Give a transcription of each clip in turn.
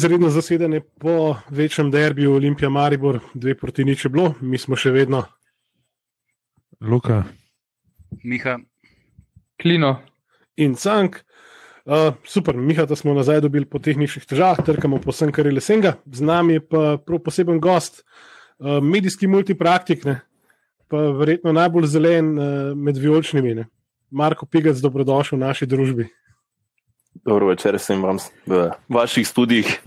izredno zasedanje po večjem derbiju Olimpija Maribor, dve proti nič je bilo, mi smo še vedno. Luka. Miha. Klino. In Cank. Uh, super, Miha, da smo nazaj dobili po tehničnih težavah, trkamo po vsem, kar je lesenga. Z nami je pa prav poseben gost, uh, medijski multipraktik, ne? pa verjetno najbolj zelen uh, med vijoličnimi. Ne? Marko Pigac, dobrodošel v naši družbi. Dobro večer, sem vam v vaših študijih.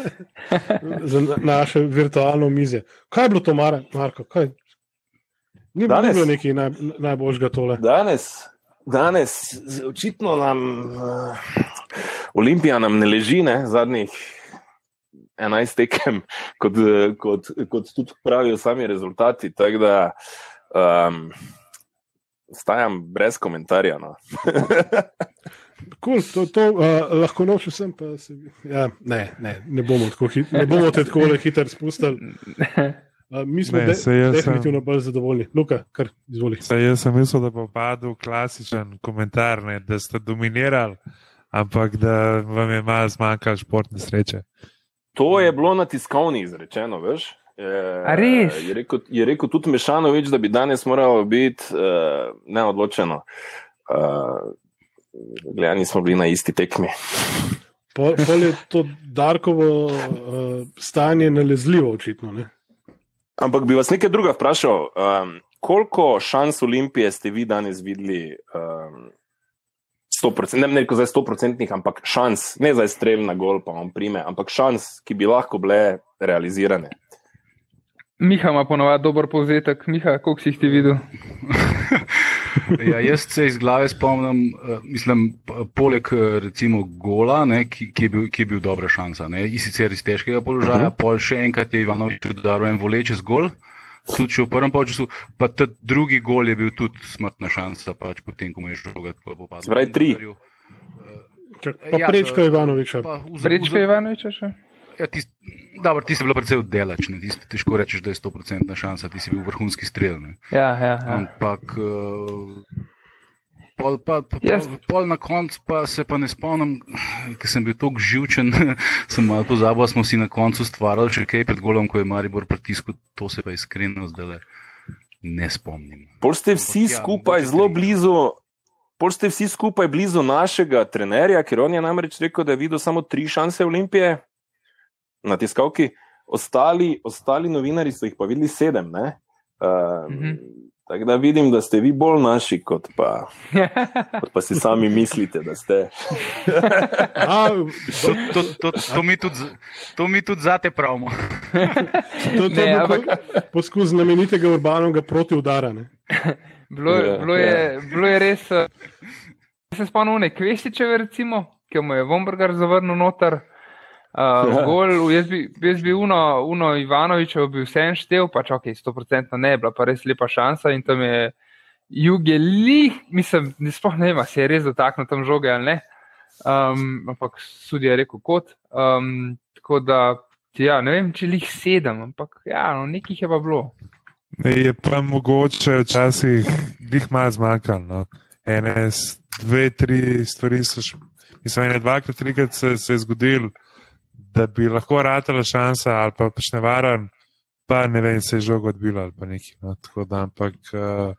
Za naše virtualno mize. Kaj je bilo to, Mar Marko? Kaj? Ni Danes? bilo nekaj naj, najboljšega tole. Danes, danes očitno nam uh, Olimpija nam ne leži, ne, zadnjih 11 tekem, kot, eh, kot, kot tudi pravijo sami rezultati. Tako da um, stajam brez komentarja. No. Cool, to, to uh, lahko noč vsem, pa se. Ja, ne, ne, ne bomo tako hit, ne bomo te tako hitro spustili. Uh, mi smo Ne, de, saj jaz sem- definitivno bolj zadovoljni. Luka, kar izvoli. Saj jaz sem mislil, da bo padel klasičen komentar, ne, da ste dominirali, ampak da vam je malo zmanjkalo športne sreče. To je bilo na tiskovni izrečeno, veš. Res? Je rekel, je rekel tudi Mešanovič, da bi danes moralo biti uh, neodločeno. Uh, Gledani smo bili na isti tekmi. Pol, pol je to Darkovo uh, stanje nalezljivo, očitno. Ne? Ampak bi vas nekaj druga vprašal. Um, koliko šans Olimpije ste vi danes videli? Um, 100%, ne, rekel zdaj 100%, ampak šans, ne za strel na gol, pa vam prime, ampak šans, ki bi lahko bile realizirane. Miha ima ponovadi dober povzetek. Miha, koliko si jih ti videl? Ja, jaz se iz glave spomnim, eh, mislim, poleg eh, recimo gola, ne, ki, ki, je bil, ki je bil dobra šansa. Ne, in sicer iz težkega položaja, uh -huh. pol še enkrat je Ivanovič udaril en voleč gol. Tudi če v prvem času, pa ta drugi gol je bil tudi smrtna šansa, pač potem, ko mu je žoga tako popadla. Pravi, tri. Ja, prečka eh, Ivanoviča. Pa v- v- Prečka Ivanoviča še? Ja, tist, dobro, ti si bila precej oddelač, ne, ti si težko rečeš, da je 100% šansa, ti si bil vrhunski strel. Ne. Ja, ja. ja. Ampak uh, pol, pa, pa, Jaz- pol, pol na koncu pa se pa ne spomnim, ker sem bil tako živčen, sem malo pozabil, a smo si na koncu stvarali še kaj pred golom, ko je Maribor pritisnil, to se pa iskreno zdaj ne spomnim. Pol ste vsi Ja, skupaj zelo blizu. Pol ste vsi skupaj blizu našega trenerja, ker on je namreč rekel, da je videl samo tri šanse Olimpije na tiskalki, ostali, ostali novinari so jih pa videli sedem. ne. Uh, Mhm. Tako da vidim, da ste vi bolj naši, kot pa, kot pa si sami mislite, da ste. A, To, to, to, to, mi tudi, to mi tudi zate pravimo. to, to Ne, je ampak- po- poskus znamenitega urbanovega protiudara. Ne? Bilo, je- Ja, bilo, je, bilo je res. eh, Se spomnim ne Kvestičeve, recimo, ki mu je Vombergar zavrnil noter. Uh, gol, jaz bi, jaz bi uno, uno Ivanovičev bil vse štev, pač ok, 100% ne, bila pa res lepa šansa in tam je juge li, mislim, ne sploh ne vem, se je res dotaknil tam žoge ali ne. Um, ampak sudija je rekel kot. Um, tako da, ja, ne vem, če jih sedem, ampak ja, no, nekih je pa bilo. Je pa mogoče včasih jih malo zmanjkalo. No. Ene, dve, tri stvari so, š- mislim, ene, dvakrat, trikrat se, se je zgodilo, da bi lahko ratala šansa ali pa pač nevaren, pa ne vem, se je žog odbila ali pa nekaj. No. Tako da, ampak, uh,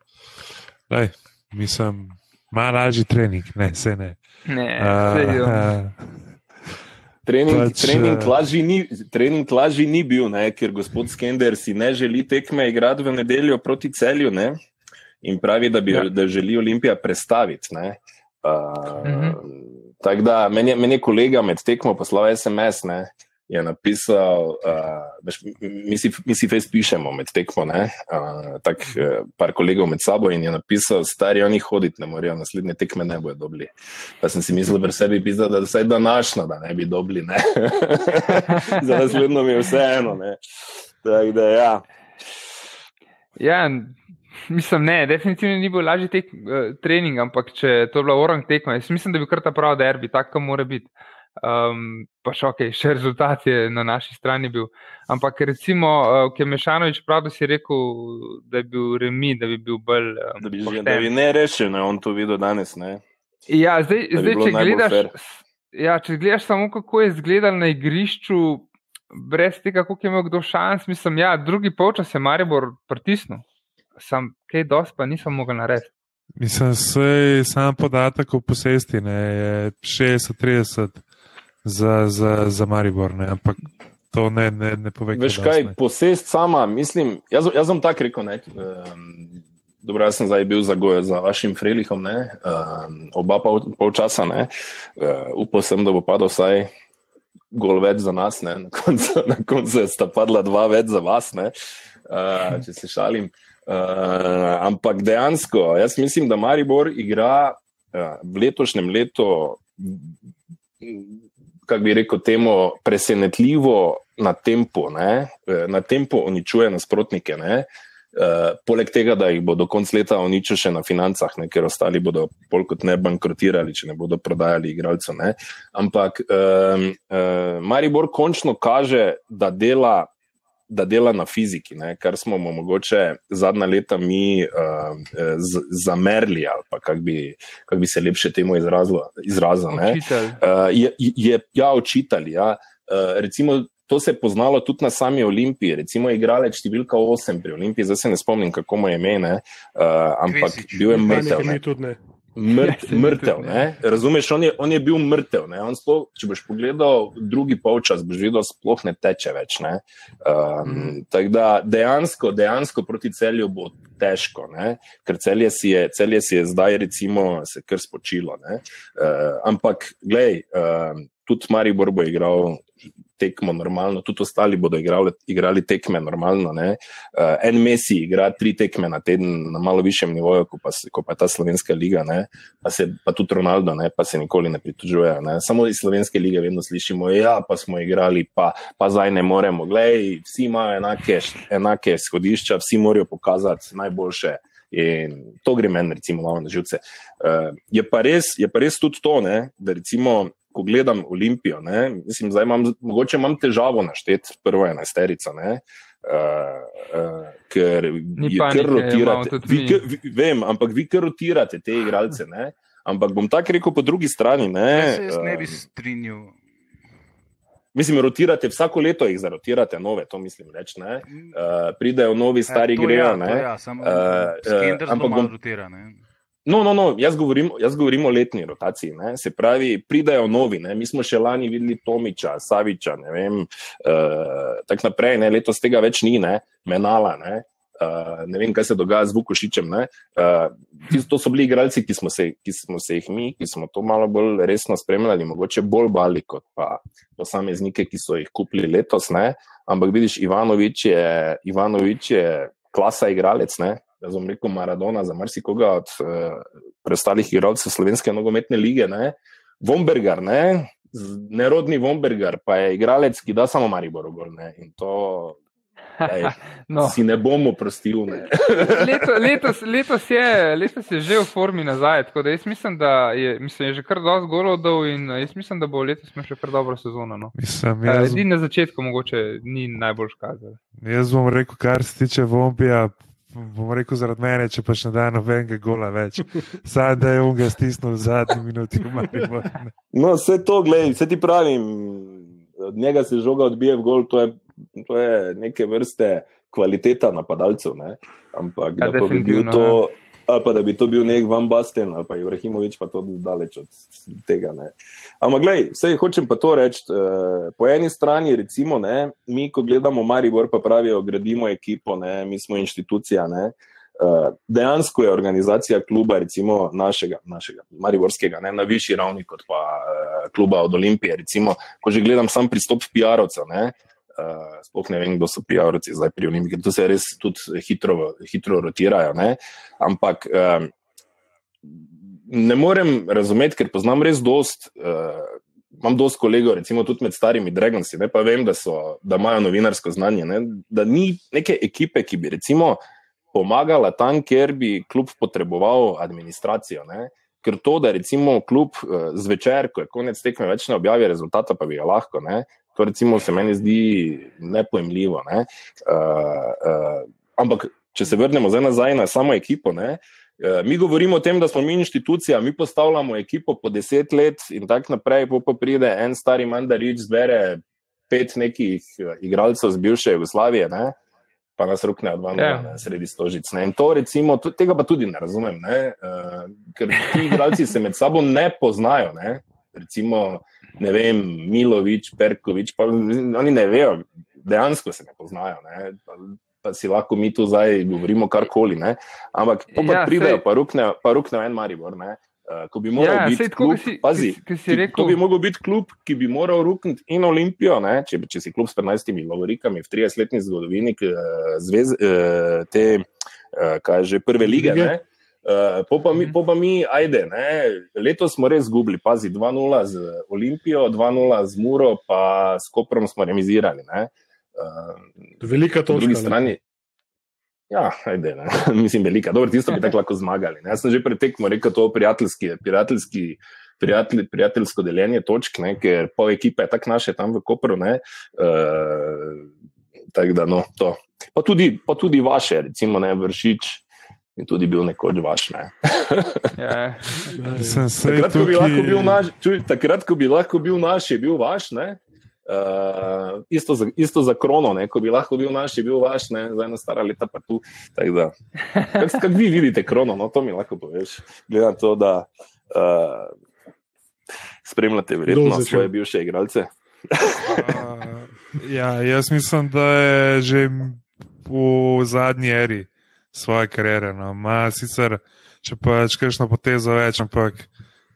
lej, mislim, malo lažji trening, ne, se ne. Ne, Uh. Trening, Pač, trening, lažji ni, trening lažji ni bil, ne, ker gospod Skender si ne želi tekme igrati v nedeljo proti celju ne, in pravi, da, bi, ja. da želi Olimpija prestaviti. ne. Uh, Mhm. Tako da meni meni je kolega med tekmo poslal SMS, ne, je napisal, uh, mi, si- mi si fez pišemo med tekmo, ne, uh, tako uh, par kolegov med sabo in je napisal, stari oni hoditi ne morejo, naslednje tekme ne bojo dobili. Pa sem si mislil pri sebi, pizda, da vsaj današnjo, da ne bi dobili, ne. za naslednjo mi je vseeno, ne. Tako da ja. Ja, mislim, ne, definitivno ni bil lažji tek, uh, trening, ampak če je to bila orang tekma, jaz mislim, da bi kar ta prav derbi, tako mora biti. Um, pa še ok, še rezultat je na naši strani bil. Ampak recimo, uh, ki je Mešanovič prav, da si rekel, da je bil remi, da bi bil bolj. Um, Da bi, že, pošten. da bi ne rešil, ne, on to videl danes. Ne. Ja, zdaj, Da bi zdaj bilo če gledaš, fair. ja, če gledaš samo, kako je izgledal na igrišču, brez tega, kako je imel kdo šans, mislim, ja, drugi polčas je Maribor pritisnil. Sam kaj dosti pa nisem mogel narediti. Mislim, da je sam podatek o posesti, ne, je 60-30 za, za, za Maribor, ne, ampak to ne, ne, ne pove. Veš kaj, posest sama, mislim, jaz, jaz sem tako rekel, ne. Um, Dobro, jaz sem zdaj bil za, za vašim Frelihom, ne, um, oba pol, pol časa. Uh, upal sem, da bo padel vsaj gol več za nas, ne. na koncu, na koncu sta padla dva več za vas, uh, če se šalim. Uh, ampak dejansko, jaz mislim, da Maribor igra uh, v letošnjem letu, kako bi rekel, temu presenetljivo na tempo, ne, na tempo uničuje nasprotnike. Ne. Uh, poleg tega, da jih bo do konca leta uničil še na financah, ne, ker ostali bodo bolj kot ne bankrotirali, če ne bodo prodajali igralcev. Ampak uh, uh, Maribor končno kaže, da dela, da dela na fiziki, ne, kar smo mu mogoče zadnja leta mi uh, z, zamerli, ali pa kako bi, kak bi se lepše temu izrazili. Uh, je, je, ja, učitelj. Ja. Uh, recimo, To se je poznalo tudi na sami Olimpiji, recimo igralec številka 8 pri Olimpiji, zdaj se ne spomnim, kako mu je ime, uh, ampak Kvesič. bil je mrtev. Ne? Mrt, mrtev, ne? Razumeš, on je, on je bil mrtev. Sploh, če boš pogledal drugi polčas, boš videl, sploh ne teče več. Ne? Um, mm. Tako da dejansko, dejansko proti celju bo težko, ne? ker celje si, je, celje si je zdaj, recimo, se kar spočilo. Uh, ampak, gledaj, uh, tudi Maribor bo igral tekmo normalno, tudi ostali bodo igrali, igrali tekme normalno. Uh, en Messi igra tri tekme na teden na malo višjem nivoju, kot pa, ko pa je ta slovenska liga, pa, se, pa tudi Ronaldo, ne? pa se nikoli ne pritožuje. Ne? Samo iz slovenske lige vedno slišimo, ja, pa smo igrali, pa, pa zdaj ne moremo. Glej, vsi imajo enake, enake schodišča, vsi morajo pokazati najboljše. In to gre meni, recimo, malo na živce. Uh, je, pa res, je pa res tudi to, ne, da recimo ko gledam Olimpijo, ne, mislim, da imam, mogoče imam težavo našteti prvo enajsterico. Uh, uh, ker je kar rotirate, vi, vi, vem, ampak vi kar rotirate te igralce. Ne? Ampak bom tako rekel po drugi strani. Ne, jaz ne bi strinjal. Mislim, rotirate vsako leto, jih zarotirate, nove, to mislim reči. Uh, pridejo novi, stari e, grejo. Ja, ja, samo, uh, ampak bom rotira. No, no, no jaz, govorim, jaz govorim o letni rotaciji. Ne? Se pravi, pridajo novi. Ne? Mi smo še lani videli Tomiča, Saviča, ne vem, uh, tako naprej. Ne? Letos tega več ni, ne? menala. Ne? Uh, ne vem, kaj se dogaja z Vukošičem. Uh, to so bili igralci, ki smo, se, ki smo se jih mi, ki smo to malo bolj resno spremljali, mogoče bolj bali kot pa posameznike, ki so jih kupili letos. Ne? Ampak vidiš, Ivanovič je, Ivanovič je klasa igralec, ne? Jaz bom rekel Maradona za marsikoga od uh, preostalih igralcev slovenske nogometne lige. Ne? Vombergar, ne? nerodni Vombergar, pa je igralec, ki da samo Maribor gor. Ne? In to ej, no. si ne bomo prostili. Leto, letos, letos, letos je že v formi nazaj, tako da jaz mislim, da je, mislim, je že kar dosti golodov in jaz mislim, da bo letos imel še kar dobro sezono. No. Mislim, jaz... Edini na začetku mogoče ni najbolj škazal. Jaz bom rekel, kar se tiče Vombija, bom rekel, zaradi mene, če pa še ne da nobenega gola več. Sad, da je on ga stisnil v zadnji minuti. No, vse to, gledaj, vse ti pravim, od njega se žoga odbije v gol, to je, to je neke vrste kvaliteta napadalcev. Ne? Ampak ja, da bi bil to. Ja. Ali pa da bi to bil nek Van Basten ali pa Ibrahimovič, pa to daleč od tega. Ne. Ampak, gledaj, vse hočem pa to reči. Uh, po eni strani, recimo, ne, mi, ko gledamo Maribor, pa pravijo, gradimo ekipo, ne, mi smo inštitucija. Ne, uh, dejansko je organizacija kluba, recimo našega, našega Mariborskega, ne, na višji ravni kot pa uh, kluba od Olimpije. Recimo, ko že gledam sam pristop PR-ovcev. Uh, sploh ne vem, kdo so PR-ovci zdaj pri Olimpiji, ker to se res tudi hitro, hitro rotirajo. Ne? Ampak uh, ne morem razumeti, ker poznam res dost. Uh, Imam dosti kolegov, recimo tudi med starimi Dragonsi, ne, pa vem, da, so, da imajo novinarsko znanje. Ne, da ni neke ekipe, ki bi recimo pomagala tam, kjer bi klub potreboval administracijo. Ne. Ker to, da recimo klub zvečer, ko je konec tekme, več ne objavi rezultata, pa bi ga lahko. Ne. To recimo se meni zdi nepojemljivo. Ne? Uh, uh, ampak, če se vrnemo nazaj na samo ekipo, ne? Uh, mi govorimo o tem, da smo mi inštitucija, mi postavljamo ekipo po deset let in tako naprej, pa, pa pride en stari mandarič, zbere pet nekih igralcev z bivše Jugoslavije, ne? pa nas rukne od vam yeah. na sredi stožic. Ne? In to recimo, tega pa tudi ne razumem, ne? Uh, ker ti igralci se med sabo ne poznajo. Ne? Recimo, ne vem, Milovič, Perkovič, pa oni ne vejo, dejansko se ne poznajo. Ne? Pa, pa si lahko mi tu zdaj govorimo karkoli. Ampak ko pa ja, pridejo, pa ruknejo, pa ruknejo en Maribor. Ne? Uh, ko bi moral ja, biti klub, si, pazi, ki, ki rekel... ki, bi mogel biti klub, ki bi moral rukniti in Olimpijo, če, če si klub s 15 govorikami v 30-letni zgodovini, uh, zvez, uh, te kaj že prve lige. lige. Uh, po, pa mi, mhm. po pa mi, ajde, ne, letos smo res zgubili, pazi, 2-0 z Olimpijo, 2-0 z Muro, pa s Koprom smo remizirali. Uh, velika točka. Po drugi strani. Ja, ajde, mislim, velika. Dobro, tisto bi tako lahko zmagali. Ne. Jaz sem že pretekmo rekel, to je prijateljski, prijateljski, prijatelj, prijateljsko deljenje točk, ne, ker pol ekipe je tako naše tam v Kopru. Uh, tako da, no, to. Pa tudi, pa tudi vaše, recimo, ne, vršič in tudi bil nekoč vaš. Ne. Ja, takrat, ko naš, čuj, takrat, ko bi lahko bil naš, je bil vaš. Ne. Uh, isto, za, isto za krono, ne, ko bi lahko bil naš, je bil vaš, ne, zdaj na stara leta pa tu. Kako kak vi vidite krono, no, to mi lahko poveš. Glede na to, da uh, spremljate verjetno svoje bivše igralce. uh, ja, jaz mislim, da je že v zadnji eri svoje kariere. No. Ma sicer, če pa češ na potezo več, ampak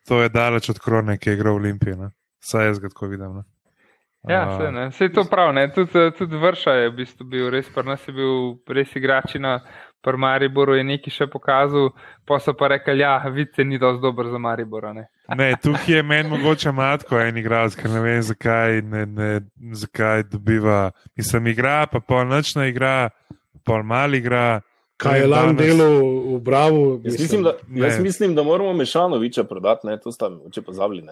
to je daleč od krone, ki je igral v Olimpiji. No. Saj jaz ga tako vidim. No. Ja, vse, vse je to prav. Tudi, tudi vrša je v bistvu bil res, pa nas je bil res igračina. Pri Mariboru je nekaj še pokazal, pa so pa rekli, ja, vidite, ni dovolj dober za Maribor. Ne? ne, tukaj je meni mogoče matko en igralec, ker ne vem, zakaj, ne, ne, zakaj dobiva. Mislim, igra, pa pol nočna igra, pol mal igra kaj je lani delo v Bravo. Jaz mislim, da, jaz mislim, da moramo Mešanoviča prodati, ne? to sta če pozabili.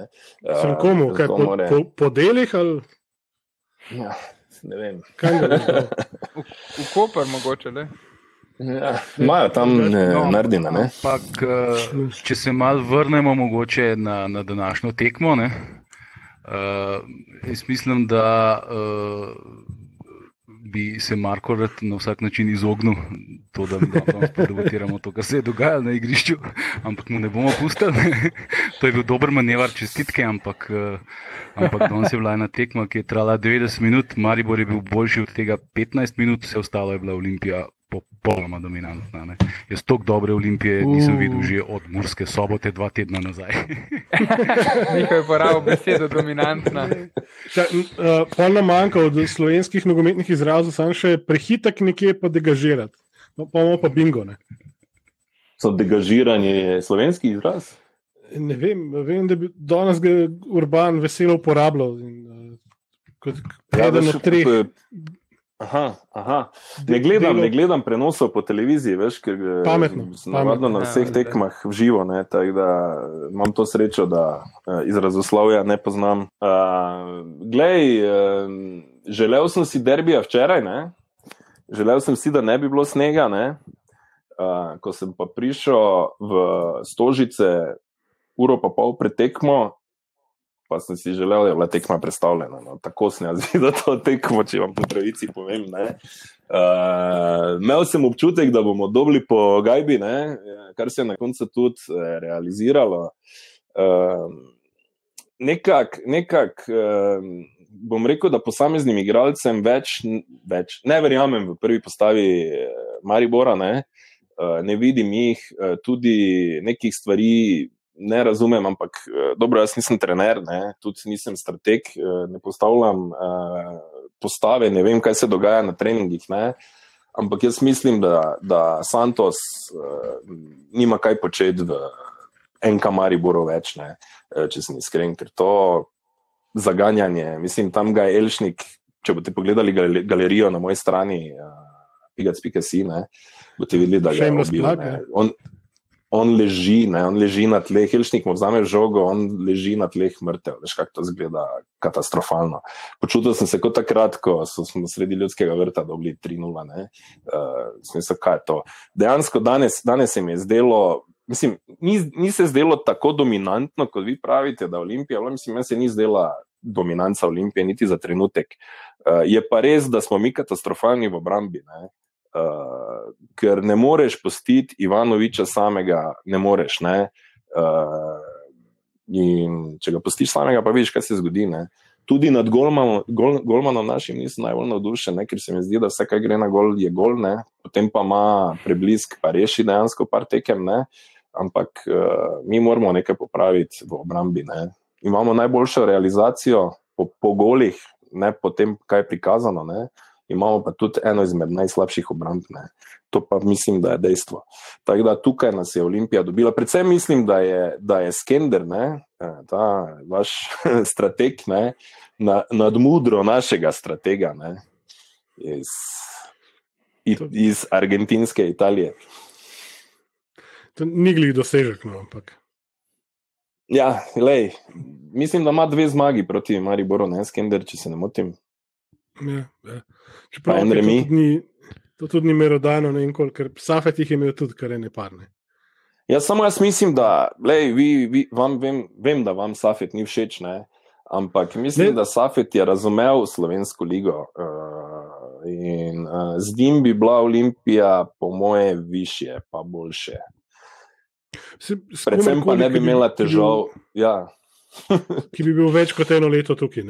Sem komu, kaj po, po, po delih ali? Ja, ne vem. v, v Koper mogoče, ne? Ja, imajo tam no, naredina. Ampak, eh, če se mal vrnemo mogoče na, na današnjo tekmo, ne? Uh, jaz mislim, da uh, bi se Marko rad na vsak način izognil to, da debatiramo to, kar se je dogajalo na igrišču, ampak mu ne bomo pustili. to je bil dober manevar, čestitke, ampak, uh, ampak danes je bila ena tekma, ki je trajala 90 minut, Maribor je bil boljši od tega 15 minut, vse ostalo je bila Olimpija popolnoma dominantna. Ne. Jaz tako dobre olimpije nisem videl že od Murske sobote, dva tedna nazaj. Nekaj je porabo besedo dominantna. Uh, pa nam manjka od slovenskih nogometnih izrazov, samo še prehitek nekje pa degažirati. No, pa imamo pa bingo. Ne. So degažiranje slovenski izraz? Ne vem, vem da bi danes ga urban veselo uporabljal. In, uh, kot ja, eden od treh. Aha, aha. Ne, gledam, ne gledam prenosov po televiziji, veš, ker sem navadno na ja, vseh tekmah v živo. Ne, da, imam to srečo, da uh, izrazoslovja ne poznam. Uh, glej, uh, želel sem si derbija včeraj, ne? želel sem si, da ne bi bilo snega. Ne? Uh, ko sem pa prišel v Stožice, uro pa pol pretekmo, pa sem si želel, da je bila tekma predstavljena. No. Tako sem jaz videl to tekmo, če vam po pravici povem. Uh, imel sem občutek, da bomo dobili po gajbi, ne? kar se je na koncu tudi uh, realiziralo. Uh, Nekako, nekak, uh, bom rekel, da posameznim igralcem več, več ne verjamem v prvi postavi Maribora, ne, uh, ne vidim jih, uh, tudi nekih stvari ne razumem, ampak eh, dobro, jaz nisem trener, ne, tudi nisem strateg, eh, ne postavljam uh, postave, ne vem, kaj se dogaja na treningih. Ne, ampak jaz mislim, da, da Santos uh, nima kaj početi v enem Mariboru več, ne, če sem iskren, ker to zaganjanje, mislim, tam ga je Elšnik. Če boste pogledali galerijo na moji strani, uh, pigac.si, boste videli, da je to bilo. on leži, ne, on leži na tleh, Helšnik mu vzame žogo, on leži na tleh mrtev. Veš, kako to zgleda katastrofalno. Počutil sem se kot takrat, ko so, smo sredi ljudskega vrta dobili 3-0. Uh, smisel, kaj je to? Dejansko danes, danes se mi je zdelo. Mislim, ni, ni se zdelo tako dominantno, kot vi pravite, da je Olimpija. Mislim, se ni zdela dominanca Olimpije, niti za trenutek. Uh, je pa res, da smo mi katastrofalni v obrambi. Uh, ker ne moreš pustiti Ivanoviča samega, ne moreš. Ne? Uh, in če ga pustiš samega, pa vidiš, kaj se zgodi. Ne? Tudi nad Golmanom, gol, Golmanom našim nisem najbolj navdušen, ne? ker se mi zdi, da vse, kar gre na gol, je gol, ne? potem pa ima preblisk, pa reši dejansko par tekem. Ne? Ampak uh, mi moramo nekaj popraviti v obrambi. Ne? Imamo najboljšo realizacijo po, po golih, ne po tem, kaj je prikazano. Ne? Imamo pa tudi eno izmed najslabših obramb. Ne. To pa mislim, da je dejstvo. Tako da tukaj nas je Olimpija dobila. Predvsem mislim, da je, da je Skender, ne, e, ta vaš strateg, ne, na, nad mudro našega stratega ne, iz, iz argentinske Italije. To ni glih dosežek, no, ampak. Ja, lej, mislim, da ima dve zmagi proti Mariboru, ne Skender, če se ne motim. Ja, ja. Čeprav to tudi, ni, to tudi ni merodajno, ne enkoli, ker Safet jih je imel tudi kar ne parne. Ja, samo jaz mislim, da lej, vi, vi, vam, vem, vem, da vam Safet ni všeč, ne? ampak mislim, ne. da Safet je razumel slovensko ligo. Uh, in uh, z njim bi bila Olimpija, po moje, više, pa boljše. Se, Predvsem pa ne bi imela težav. Ki bi, ja. ki bi bil več kot eno leto tukaj.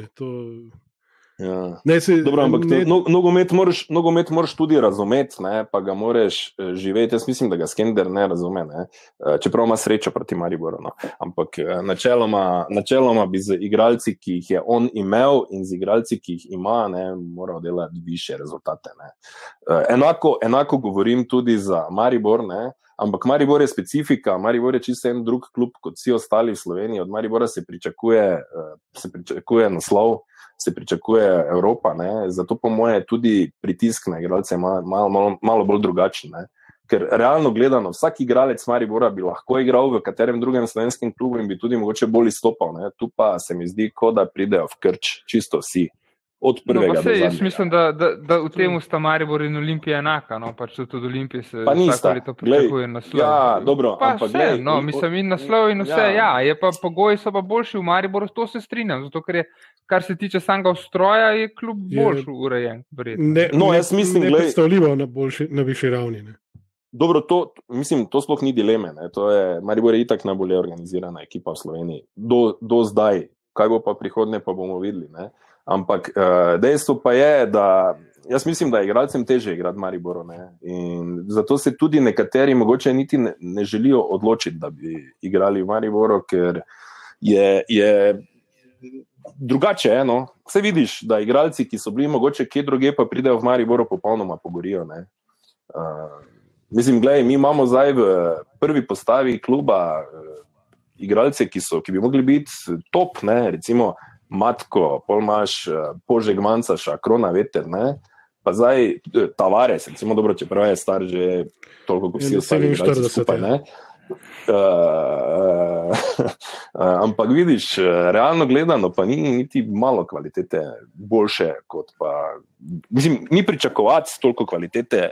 Ja. Ne, se, Dobro, ampak ne, no, nogomet, moraš, nogomet moraš tudi razumeti, ne, pa ga moraš eh, živeti. Jaz mislim, da ga Skender ne razume, ne, eh, čeprav ima srečo proti Mariboru. No. Ampak eh, načeloma, načeloma bi z igralci, ki jih je on imel, in z igralci, ki jih ima, ne, moral delati više rezultate. Enako, enako govorim tudi za Maribor. Ne. Ampak Maribor je specifika, Maribor je čisto en drug klub kot vsi ostali v Sloveniji. Od Maribora se pričakuje, se pričakuje naslov, se pričakuje Evropa. Ne? Zato, po mojem, tudi pritisk na igralce je malo, malo, malo bolj drugačen. Ne? Ker realno gledano, vsak igralec Maribora bi lahko igral v katerem drugem slovenskem klubu in bi tudi mogoče bolj izstopal. Ne? Tu pa se mi zdi, kot da pridejo v krč, čisto vsi od no, prvega. No, vse, jaz mislim, da, da, da v tem sta Maribor in Olimpija enaka. No, pač tudi Olimpija se pa nista. leto pričakuje naslov. Ja, dobro, pa ampak vse, glej, no, mislim, in naslov in vse. Ja. ja, je pa pogoji so pa boljši v Mariboru, to se strinjam. Zato, ker je, kar se tiče samega ustroja, je kljub boljši urejen. Ne, no, jaz mislim, da je predstavljivo na, na višji ravni. Ne. Dobro, to, mislim, to sploh ni dileme. Ne. To je Maribor je itak najbolje organizirana ekipa v Sloveniji. Do, do zdaj, kaj bo pa prihodnje, pa bomo videli. Ne. Ampak uh, dejstvo pa je, da jaz mislim, da je igralcem teže igrati Mariboro. Ne? In zato se tudi nekateri mogoče niti ne, ne želijo odločiti, da bi igrali v Mariboro, ker je, je drugače. Eno. Vse vidiš, da igralci, ki so bili mogoče kje druge, pa pridejo v Mariboro, popolnoma pogorijo. Uh, mislim, gledaj, mi imamo zdaj v prvi postavi kluba. Uh, Igralce, ki, so, ki bi mogli biti top, ne, recimo matko, polmaš, eh, požeg manjca, šakrona, veter. Ne? Pa zdaj eh, Tavares, recimo, dobro, čeprav je star že toliko, kot vsi ostali, 40 skupaj. Ne? Uh, uh, ampak vidiš, realno gledano, pa ni niti malo kvalitete, boljše kot pa. Mislim, ni pričakovati toliko kvalitete,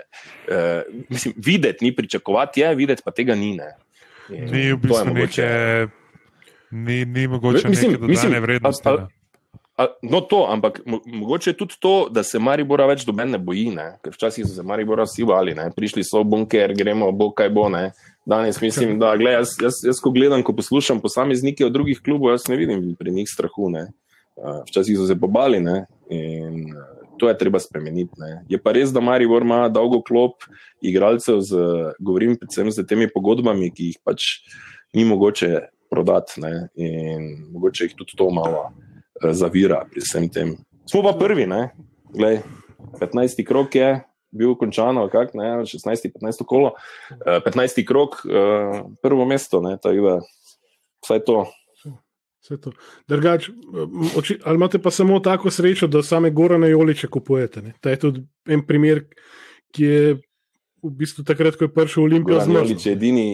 uh, mislim, videti ni pričakovati, je videti, pa tega ni. Ne. Ni v bistvu nekaj ni, ni mogoče mislim, neke dodane vrednosti. A, a, a, no, to, ampak mo, mogoče je tudi to, da se Maribora več do mene boji, ne? ker včasih so se Maribora vsi vali, ne? prišli so v bunker, gremo, bo kaj bo. Ne? Danes mislim, da gled, jaz, jaz, jaz, ko gledam, ko poslušam posameznike od drugih klubov, jaz ne vidim pri njih strahu. Ne? Včasih so se pobali ne? in to je treba spremeniti. Ne? Je pa res, da Maribor ima dolgo klop igralcev, z, govorim predvsem z temi pogodbami, ki jih pač ni mogoče prodati ne? in mogoče jih tudi to malo uh, zavira pri vsem tem. Smo pa prvi, ne? Glej, 15. krok je bil končan, kak, ne, 16. 15. kolo, uh, 15. krok, uh, prvo mesto, ne, tako da vsaj to. Drugač, ali imate pa samo tako srečo, da same gore na Joliče kupujete? Ne? Ta je tudi en primer, ki je v bistvu takrat, ko je prišel Olimpijo zmagal. Jolič je edini,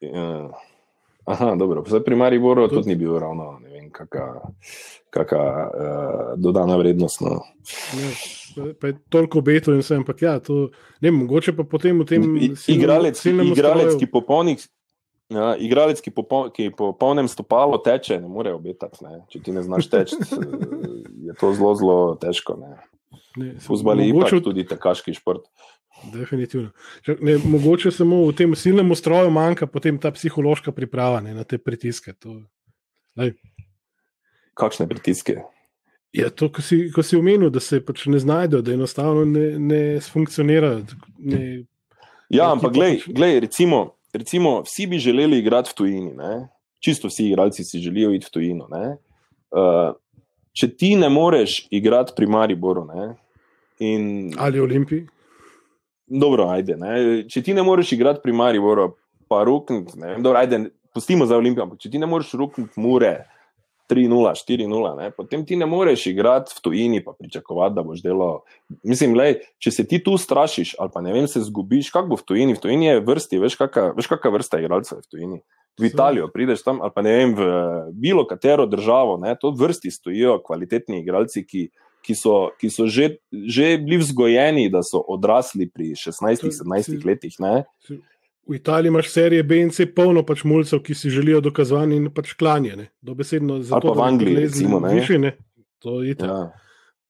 Ja. Aha, dobro. Zdaj pri Mariboru tudi ni bil ravno, ne vem, kakšna uh, dodana vrednost. No. Ne, pa- je toliko beto in vse, ampak ja, to, ne, mogoče pa potem v tem silnem- Igralec, silnem igralec, ki po polnih. Ja, igralec, ki po, ki po polnem stopalu teče, ne more obetati. Ne. Če ti ne znaš teči, je to zelo, zelo težko. Ne. ne, Fuzbal je mogoče tudi tekaški šport. Definitivno. Ne, mogoče samo v tem silnem ustroju manjka potem ta psihološka priprava ne, na te pritiske. To, lej, Kakšne pritiske? ja, to, ko si, ko si omenil, da se pač ne znajdejo, da enostavno ne, ne funkcionirajo. Ne, Ja, ampak glej, pač- glej recimo, recimo, vsi bi želeli igrati v tujini. Ne? Čisto vsi igralci si želijo iti v tujino. ne. Uh, če ti ne moreš igrati pri Mariboru, ne? in ali Olimpiji. Dobro, ajde, ne? če ti ne moreš igrati pri Mariboru, pa rukniti, ne vem, dobro, ajde, pustimo za Olimpijo, ampak če ti ne moreš rukniti mure. 3-0, 4-0, ne? potem ti ne moreš igrati v tujini, pa pričakovati, da boš delal. Mislim, lej, če se ti tu strašiš, ali pa ne vem, se zgubiš, kako bo v tujini. V tujini je vrsti, veš, kakšna veš, kakšna vrsta igralcev je v tujini. V Italijo prideš tam, ali pa ne vem, v bilo katero državo, ne? to vrsti stojijo kvalitetni igralci, ki, ki so, ki so že, že bili vzgojeni, da so odrasli pri 16-17 letih. Ne? V Italiji imaš serije B in C polno pač mulcev, ki si želijo dokazovanje in pač klanjene. Dobesedno za to, v da bi Angliji, recimo, ne. višje, ne. To je itak. Ja.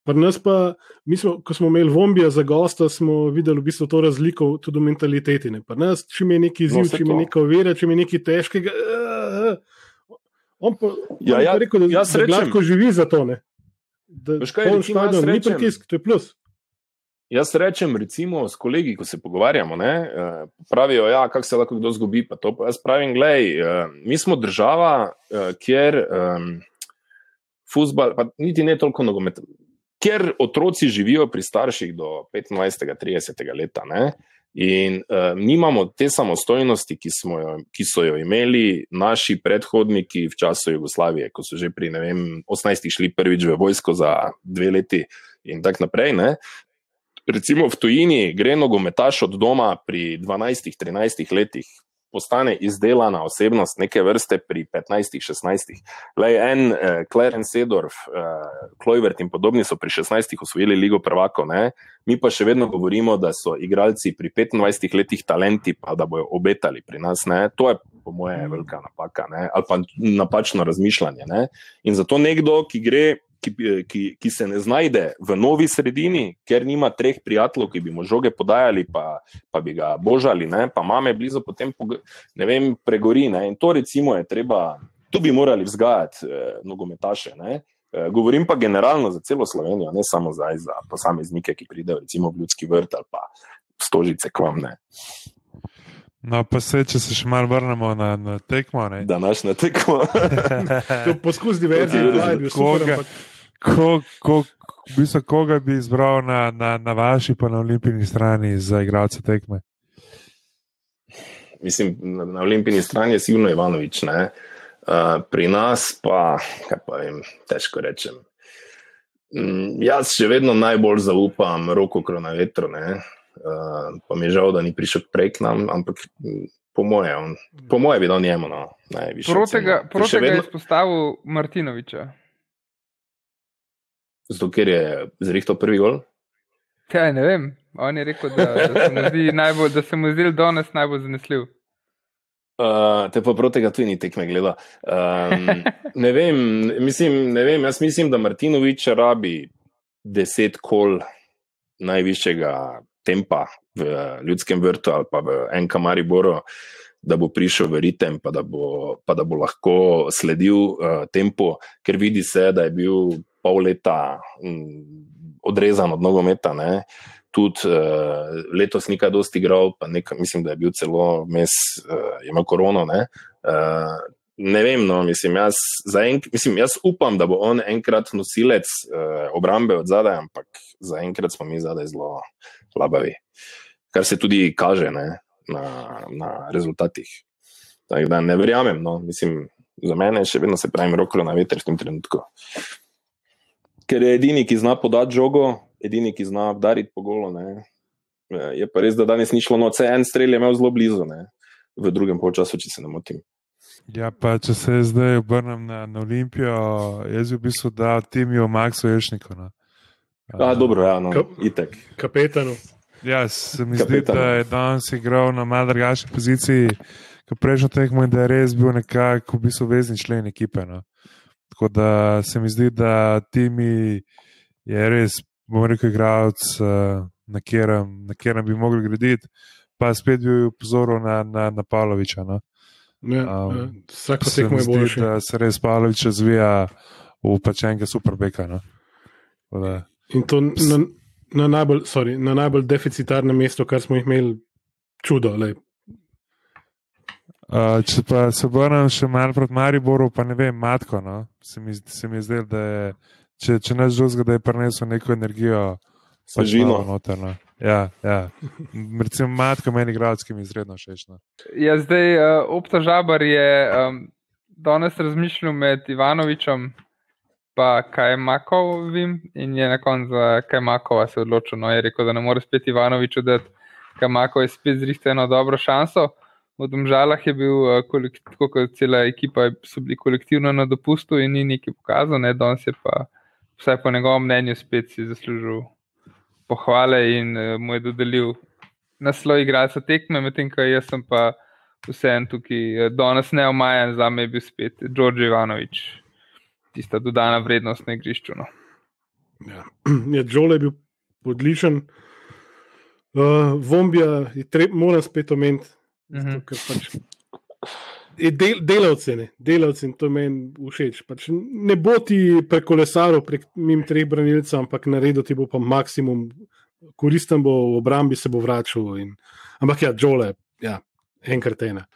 Pri nas pa, mi smo, ko smo imeli Vombija za gosta, smo videli v bistvu to razliko tudi v mentaliteti. Ne. Pri nas, če mi je neki izziv, No, če mi je to. neka ovira, če mi je nekaj težkega. Uh, on pa, Ja, on ja, pa rekel, da, jaz da gladko živi za to. Ne. Da kaj, recimo, stadion, ni rečem- pritisk, to je plus. Jaz rečem, recimo, s kolegi, ko se pogovarjamo, ne, eh, pravijo, ja, se lahko kdo zgubi. Pa to, pa jaz pravim, gledaj, eh, mi smo država, eh, kjer um, futbal, pa niti ne toliko nogomet, kjer otroci živijo pri starših do 25-30 leta. Ne, in um, nimamo te samostojnosti, ki, jo, ki so jo imeli naši predhodniki v času Jugoslavije, ko so že pri vem, 18 šli prvič v vojsko za dve leti in tako naprej. Ne. Recimo v tujini gre nogometaš od doma pri 12-13 letih, postane izdelana osebnost neke vrste pri 15-16. Lej, en eh, Clarence Sedorf, eh, Kloivert in podobni so pri 16 osvojili Ligo prvako, ne? mi pa še vedno govorimo, da so igralci pri 25 letih talenti, pa da bojo obetali pri nas. Ne? To je po moje velika napaka ne? ali pa napačno razmišljanje. Ne? In zato nekdo, ki gre ki, ki, ki se ne znajde v novi sredini, ker nima treh prijateljev, ki bi mu žoge podajali, pa, pa bi ga božali, ne? pa mame blizu, potem ne vem, pregori. Ne? In to recimo je treba, tu bi morali vzgajati eh, nogometaše. Ne? Eh, Govorim pa generalno za celo Slovenijo, ne samo zdaj za posameznike, ki pridejo recimo v ljudski vrt ali pa stožice k vam, ne. No, pa se, če se še malo vrnemo na, na tekmo. Ne, današnja tekma. To Poskus diverzije Ja, je bil super, koga- ampak ko, ko, v bistvu, koga bi izbral na, na, na vaši, pa na olimpijski strani za igralce tekme? mislim, na, na olimpijski strani je sigurno Ivanovič, ne. Uh, pri nas pa, kaj pa vem, težko rečem. Mm, jaz še vedno najbolj zaupam roko kronovetru, ne. Uh, pa mi je žal, da ni prišel prej k nam, ampak mm, po moje, on, po moje bi dal njemu no, najvišje. Protega, protega je vedno- izpostavil Martinoviča. Zato, ker je zrihtal prvi gol. Ja, ne vem. On je rekel, da, da, se mu zdi najbolj, da se mu zdi danes najbolj zanesljiv. Uh, te pa protega tudi ni tekme gleda. Um, ne vem, mislim, ne vem, jaz mislim, da Martinovič rabi deset kol najvišjega tempa v ljudskem vrtu ali pa v NK Mariboru, da bo prišel v ritem, pa da bo, pa da bo lahko sledil uh, tempu, ker vidi se, da je bil pol leta um, odrezan od nogometa. Ne? Tudi uh, letos ni kaj dosti igral, pa nekaj, mislim, da je bil celo mes, uh, ima korono. Ne, uh, ne vem, no, mislim, jaz, zaenk, mislim, jaz upam, da bo on enkrat nosilec uh, obrambe od zadaj, ampak zaenkrat smo mi zadaj zelo labavi, kar se tudi kaže ne, na, na rezultatih. Tako da ne verjamem, no, mislim, za mene še vedno se pravim roko na veter v tem trenutku. Ker je edini, ki zna podati žogo, edini, ki zna udariti po golo. Ne. Je pa res, da danes ni šlo noč, en strelj je imel zelo blizu. Ne. v drugem polčasu, če se ne motim. Ja, pa če se zdaj obrnem na, na Olimpijo, jaz bi v bistvu dal timijo Maxu Ješniku. No. A, dobro, ja, no, Ka- itek. Kapetanu. Ja, se mi Kapetan. zdi, da je danes igral na malo drugačni poziciji, kot prejšnjo tekmo in da je res bil nekako v bistvu vezni člen ekipe. No. Tako da se mi zdi, da timi je res, bom rekel, igralec, eh, na katerem na katerem bi mogli graditi. Pa spet bi upozoril na, na, na Pavloviča. No. Ja, Um, um, vsako Se tekmo je boljše. da se res Pavlovič razvija v pačenke superbeka. No. Da- In to na, na, najbolj, sorry, na najbolj deficitarnem mestu, kar smo jih imeli, čudo. Lej. Uh, če pa se obrnem še malo proti Mariboru, pa ne vem, matko. No? Se mi, se mi zdi, da je, če, če ne žuzga, da je prinesel neko energijo, pač Svežino. malo noter, no. Ja, ja. Recimo, matko meni igralec, ki mi je izredno všeč. No. Ja, zdaj uh, Opta Žabar je um, danes razmišljal med Ivanovičem in Kajmakovim in je na koncu za Kajmakova se odločil. No, je rekel, da ne more spet Ivanoviču dati, Kajmakov je spet zrihtel eno dobro šanso. V Domžalah je bil, kolek- tako kot cela ekipa, so bili kolektivno na dopustu in ni nekaj pokazal, ne, danes je pa, vsaj po njegovem mnenju, spet si zaslužil pohvale in uh, mu je dodelil naslov igralca tekme, medtem ko jaz sem pa vseeno tukaj eh, danes neomajen, za me je bil spet Đorđe Ivanovič, tista dodana vrednost na igrišču. No. Ja, ja Joel je bil odličen. Uh, Vombija je treba, moram spet omeniti, Mhm. zato ker pač del, delavce, ne, delavci in to meni všeč. Pač ne bo ti prekolesaril prek mim treh branilcev, ampak naredil ti bo pa maksimum, koristen bo v obrambi, se bo vračal. In, ampak ja, je ja, enkrat ena.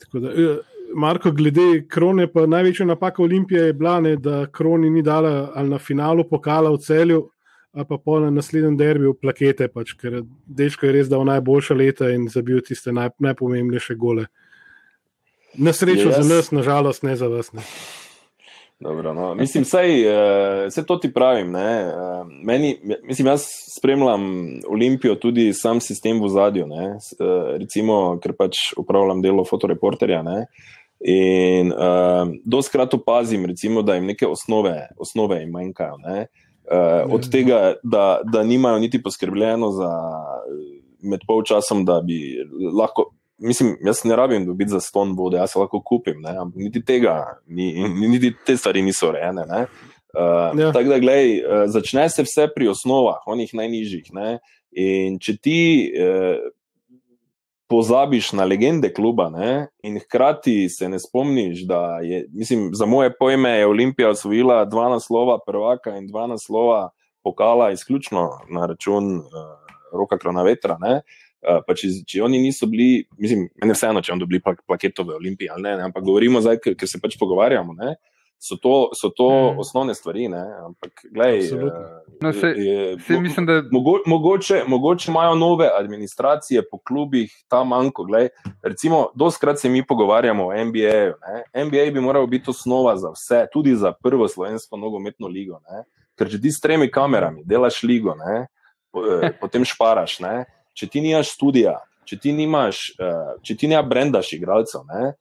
Tako da, eh, Marko, glede krone, pa največja napaka Olimpije je bila, ne, da kroni ni dala ali na finalu pokala v celju, ali pa po na naslednjem derbiju plakete, pač, ker Deško je res dal najboljša leta in zabil tiste naj, najpomembnejše gole. Na srečo Jaz- za nas, nažalost ne za vas. Ne. Dobro, no. Mislim, sej, vse to ti pravim. ne, Uh, meni, mislim, jaz spremljam Olimpijo tudi sam sistem v zadju. Uh, recimo, ker pač upravljam delo fotoreporterja. Ne, in uh, doskrat opazim, recimo, da jim neke osnove, osnove jim manjkajo. Ne, uh, od tega, da, da nimajo niti poskrbljeno za med polčasom, da bi lahko. Mislim, jaz ne rabim dobiti za ston vode, jaz se lahko kupim, ne? ampak niti tega, ni, niti te stvari niso urejene. Uh, Ja. ja. Tako da, gledaj, uh, začne se vse pri osnovah, onih najnižjih. Ne? In če ti uh, pozabiš na legende kluba ne? in hkrati se ne spomniš, da je, mislim, za moje pojme je Olimpija osvojila dva naslova prvaka in dva naslova pokala, izključno na račun uh, roka kronavetra. Ne? Uh, pa če, če oni niso bili, mislim, meni je vseeno, če oni dobili plak, plaketo v Olimpiji ali ne, ne ampak govorimo zdaj, ker, ker se pač pogovarjamo. Ne? So to, so to Mm. mm. osnovne stvari, ne? ampak gledaj, uh, No, saj- je, Vsi mislim, da Mogo, mogoče, mogoče imajo nove administracije po klubih, ta manjko. Glej, recimo, doskrat se mi pogovarjamo o NBA-ju. ne. NBA bi moral biti osnova za vse, tudi za prvo slovensko nogometno ligo. Ne. Ker če ti s tremi kamerami delaš ligo, ne, po, eh, potem šparaš. Ne. Če ti nimaš studija, če ti nimaš, eh, če ti ne brendaš igralcev. Ne,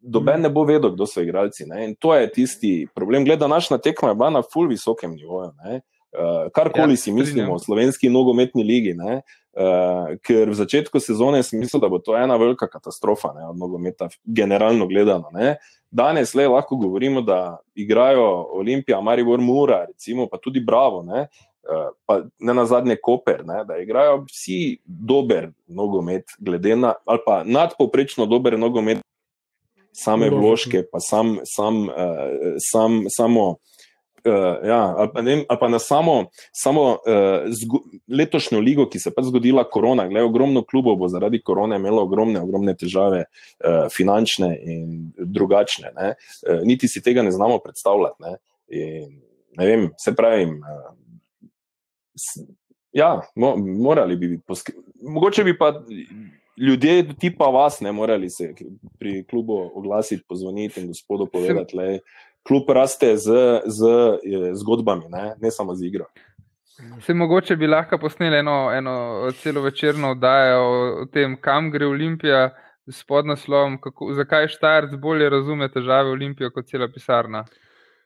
Doben ne bo vedel, kdo so igralci. Ne? In to je tisti problem. Glede, današnja tekma je bila na full visokem nivoju. Ne? Uh, karkoli Ja, si mislimo o slovenski nogometni ligi, ne? Uh, ker v začetku sezone sem mislil, da bo to ena velika katastrofa, ne, od nogometa, generalno gledano. Ne. Danes le lahko govorimo, da igrajo Olimpija, Maribor, Mura, recimo, pa tudi Bravo, ne, uh, pa ne na zadnje Koper, ne, da igrajo vsi dober nogomet, glede na, ali pa nadpoprečno dober nogomet, same vložke, pa sam, sam, uh, sam, samo. Uh, ja, ali, pa, vem, ali pa na samo, samo uh, letošnjo ligo, ki se je pač zgodila korona. Glede, ogromno klubov bo zaradi korone imelo ogromne, ogromne težave, uh, finančne in drugačne. Ne. Uh, niti si tega ne znamo predstavljati. Ne. In, ne vem, se pravim. Uh, ja, mo, morali bi biti. posk- Mogoče bi pa ljudje, tipa vas, ne morali se pri klubu oglasiti, pozvoniti in gospodu povedati. Lej, klub raste z, z zgodbami, ne, ne samo z igro. Se mogoče bi lahko posneli eno, eno celo večerno oddajo o tem, kam gre Olimpija s podnaslovom, kako, zakaj Štajerc bolje razume težave Olimpije kot cela pisarna.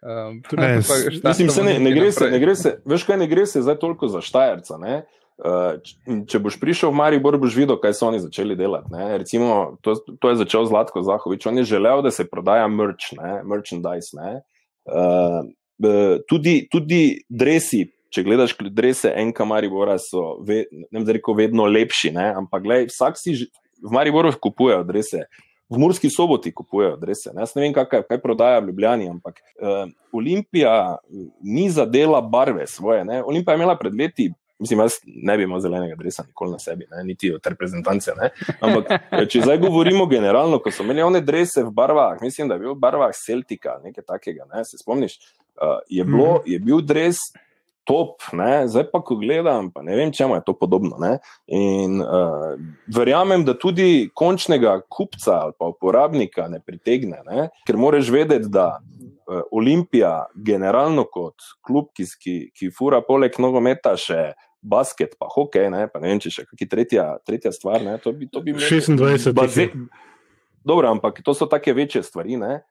Um, Ne, pa Mislim, se ne, ne, gre se, ne gre se, veš kaj, ne gre se zdaj toliko za Štajerca. Ne? Uh, če boš prišel v Maribor, boš videl, kaj so oni začeli delati. Ne? Recimo, to, to je začel Zlatko Zahovič. On je želel, da se prodaja merch, ne? merchandise. Ne? Uh, tudi, tudi dresi, če gledaš drese NK Maribora, so ve, ne vem, zdaj rekel, vedno lepši. Ne? Ampak glej, vsak si v Mariboru kupujejo drese. V Murski soboti kupujejo drese. Ne? Jaz ne vem, kaj, kaj prodaja v Ljubljani, ampak uh, Olimpija eh, ni zadela barve svoje. Ne? Olimpija je imela pred leti, mislim, jaz ne bi imel zelenega dresa nikoli na sebi, ne? niti od reprezentance. Ne? Ampak eh, če zdaj govorimo generalno, ko so imeli one drese v barvah, mislim, da je bil v barvah Celtika, nekaj takega, ne? se spomniš, uh, je, bilo, je bil dres. Top, ne? zdaj pa, ko gledam, pa ne vem, čemu je to podobno. Ne? In uh, verjamem, da tudi končnega kupca ali pa uporabnika ne pritegne, ne? ker moraš vedeti, da uh, Olimpija, generalno kot klub, ki, ki, ki fura poleg nogometa še basket, pa hokej, ne, pa ne vem, če še kakšna tretja, tretja stvar. Ne? To bi, to bi imel- 26 jih je. Bazen, dobro, ampak to so take večje stvari. Ne?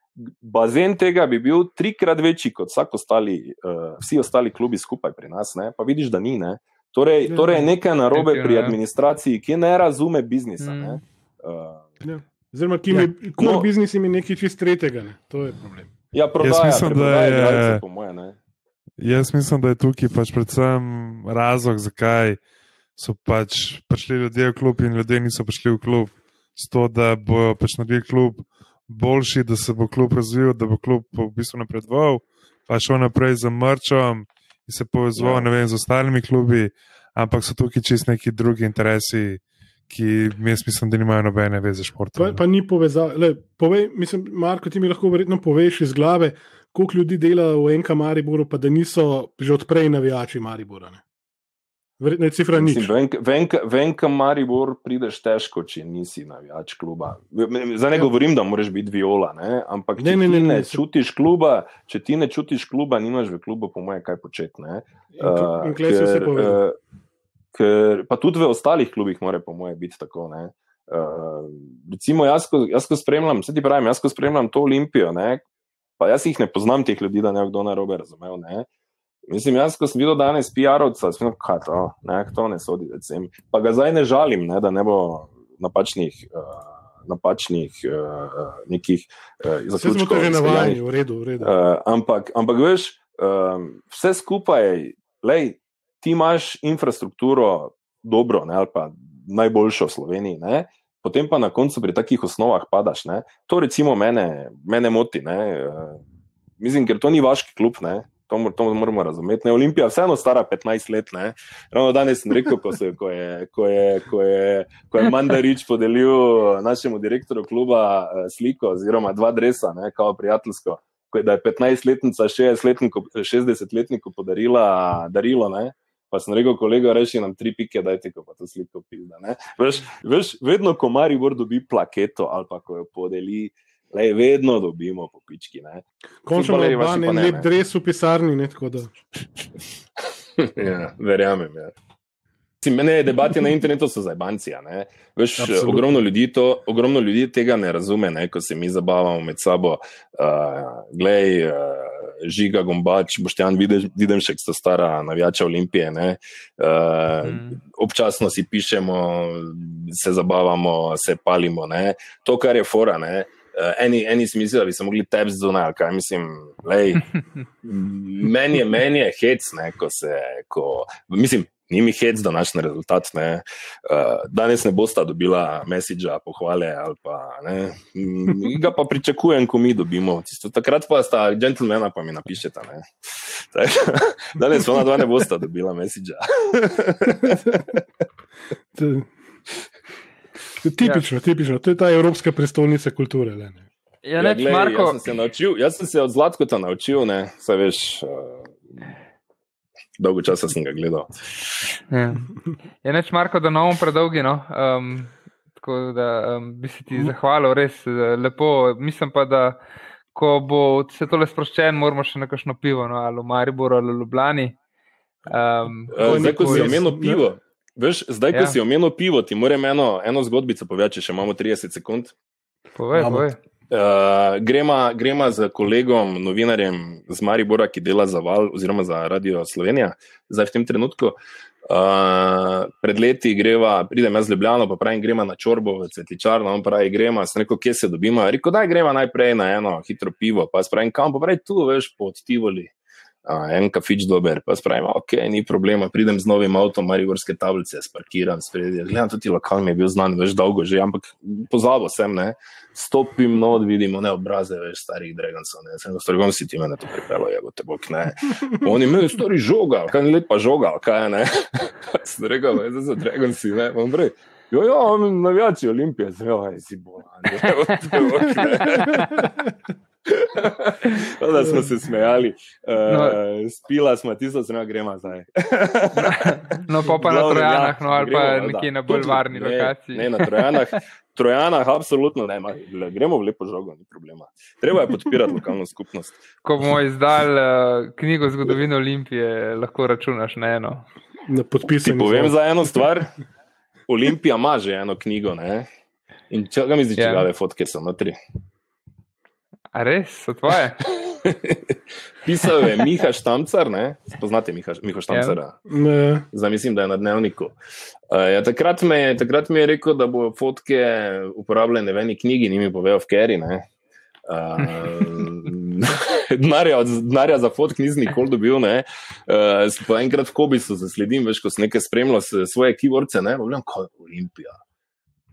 Bazen tega bi bil trikrat večji kot ostali, uh, vsi ostali klubi skupaj pri nas, ne? pa vidiš, da ni. Ne? Torej, Ja. torej je nekaj narobe pri ja. administraciji, ki ne razume biznisa. Mm. Ne? Uh, Oziroma, ki Ja. je kul No. biznis in je nekaj čist tretjega. Ne? To je problem. ja, prodaja, mislim, da je- igralce, po moje. Ne? Jaz mislim, da je tukaj pač predvsem razlog, zakaj so pač prišli ljudje v klub in ljudje niso prišli v klub. Zato, da bojo pač naredili klub boljši, da se bo klub razvil, da bo klub v bistvu napredoval, pa šel naprej z mrčom in se povezoval Ja. vem, z ostalimi klubi, ampak so tukaj čist neki drugi interesi, ki jaz mislim, da nimajo nobene veze s športom. Pa, pa ni povezave. Povej, mislim, Marko, ti mi lahko verjetno poveš iz glave, koliko ljudi dela v NK Mariboru, pa da niso že odprej navijači Maribora. Ne? Verjetno je cifra nič. Mislim, Venka, venka Maribor prideš težko, če nisi navijač kluba. Zdaj ne Ja. govorim, da moraš biti viola, ne? ampak če Ne, ti ne, ne, ne, ne čutiš kluba, če ti ne čutiš kluba, nimaš v klubu, po mojem, kaj početi. ne. Uh, in klej se vse pove. eh, ker, pa tudi v ostalih klubih mora, po mojem, biti tako. Ne? Uh, recimo, jaz, ko, jaz, ko spremljam, se ti pravim, jaz, ko spremljam to Olimpijo, ne? pa jaz jih ne poznam, teh ljudi, da ne kdo narobe razumel. Ne? Mislim, jaz, ko sem videl danes PR-ovca, sem rekel, kaj to, ne, to ne sodi, da sem. Pa ga zdaj ne žalim, ne, da ne bo napačnih. Uh, Napačnih uh, nekih uh, Vse smo to zaključkov. že izpeljanih. navajeni, v redu. V redu. Uh, ampak, ampak veš, um, vse skupaj, lej, ti imaš infrastrukturo dobro, ne, ali pa najboljšo v Sloveniji, ne, potem pa na koncu pri takih osnovah padaš. Ne. To recimo mene, mene moti. Ne, uh, mislim, ker to ni vaški klub. Ne. To, mor- to moramo razumeti. Ne, Olimpija, vseeno stara 15 let. Ne. Ravno danes sem rekel, ko, se, ko, je, ko, je, ko, je, ko je Mandarič podelil našemu direktorju kluba eh, sliko, oziroma dva dresa, ne, kao prijateljsko, ko je, da je 15-letnica 60-letniku 60 podarila darilo. Ne. Pa sem rekel, kolega, reši nam tri pike, dajte, ko pa to sliko pizda. Veš, veš, vedno, ko Maribor dobi plaketo ali pa ko jo podeli, lej, vedno dobimo po pički. Ne. Končno vaši pa en lep ne. dres v pisarni. Ne, tako da. ja, verjamem. Ja. Mene je debati na internetu so zajbanci. Veš, Absolutno. ogromno, ljudi to, ogromno ljudi tega ne razume, ne, ko se mi zabavamo med sabo. Uh, glej, uh, žiga, gombač, boštjan, vidim še, sta stara navijača Olimpije. Ne. Uh, Mm. Občasno si pišemo, se zabavamo, se palimo. Ne. To, kar je fora. Ne. Uh, eni, eni si mislijo, da bi se mogli tebi ali kaj mislim. Lej, meni je, meni je hec, ne, ko se. Ko, mislim, ni mi hec, da naš rezultat. Ne, uh, danes ne bosta dobila mesiča, pohvale ali pa ne. Mm, Ga pa pričakujem, ko mi dobimo. Tisto, takrat pa sta džentlmena, pa mi napišete. Ne. Tak, danes ona dva ne bosta dobila mesiča. Je tipično, ja. tipično. To je ta evropska prestolnica kulture. Le, ne. Ja, neč, glej, Marko, jaz, sem se naučil, jaz sem se od Zlatkota naučil, ne, saj veš. Uh, dolgo časa sem ga gledal. Ja. Je neč, Marko, da novom predolgi. No? Um, tako da um, bi se ti zahvalil, res eh, lepo. Mislim pa, da ko bo vse tole sproščen, moramo še na kakšno pivo, no? ali v Mariboru ali v Ljubljani. Um, Uh, zdaj, ko si omenil ne. pivo, Veš, zdaj, ko Ja. si omenil pivo, ti moram eno, eno zgodbico povedati, če še imamo 30 sekund. Povej, povej. Uh, grema, grema z kolegom, novinarjem z Maribora, ki dela za Val oziroma za Radio Slovenija, zdaj v tem trenutku. Uh, pred leti greva, pridem jaz z Ljubljano, pa pravim, gremo na čorbo v cvetličarno, on pravi, gremo, sem rekel, kje se dobimo. Rekel, da gremo najprej na eno hitro pivo, pa spravim kam, pa pravi, tu veš pod Tivoli. En kafič dober, pa spravim, ok, ni problema, pridem z novim avtom, Marigorske tablice, sparkiram spredje. Gledam, tudi lokal mi je bil znan, veš, dolgo že, ampak pozabil sem, ne. Stopim not, vidimo ne obraze, veš, starih Dragonsov, ne. Sem strgom si ti mene to pripelo, je bo te bok, ne. Oni imajo stari žoga, kaj ni lepa žoga, kaj je, ne. Sem rekel, veš, za Dragonsi, ne, bom prej. Jo, jo, navijači Olimpije, zelo je si bolan. Da smo se smejali, uh, No. spila smo tisto, zelo gremo zdaj. No, pa pa na Glavnem, Trojanah, no, ali pa nekje na bolj varni ne, lokaciji. Ne, na Trojanah. Trojanah, absolutno ne, le, gremo v lepo žogo, ni problema. Treba je podpirati lokalno skupnost. Ko bomo izdali uh, knjigo zgodovine Olimpije, lahko računaš na eno. Na Ti podpisan. povem za eno stvar. Olimpija ima že eno knjigo, ne? In če ga mi zdi, Ja. čigave fotke so notri. A res, so tvoje? Pisal je Miha Štamcar, ne? Poznate Miha, Miha Štamcara? Ne, Zdaj mislim, da je na dnevniku. Uh, ja, takrat, me, je- takrat mi je rekel, da bo fotke uporabljene v eni knjigi, ni mi povedal v Keri. Uh, denarja, od- denarja za fotke nisem nikoli dobil. ne. Uh, pa enkrat v Kobisu zasledim, veš, ko sem nekaj spremljal svoje keywords, ne, pa gledam, kaj je Olimpija.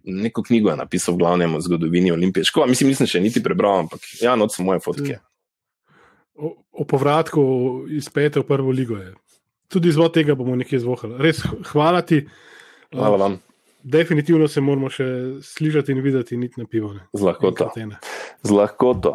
Neko knjigo je napisal v glavnem o zgodovini Olimpije. Škoda, mislim, nisem še niti prebral, ampak ja, noč so moje fotke. o, o povratku iz pete v prvo ligo je. Tudi izvod tega bomo nekje zvohali. Res hvala ti. Hvala vam, Definitivno se moramo še slišati in videti, niti na pivo. ne. z lahkoto. Z lahkoto.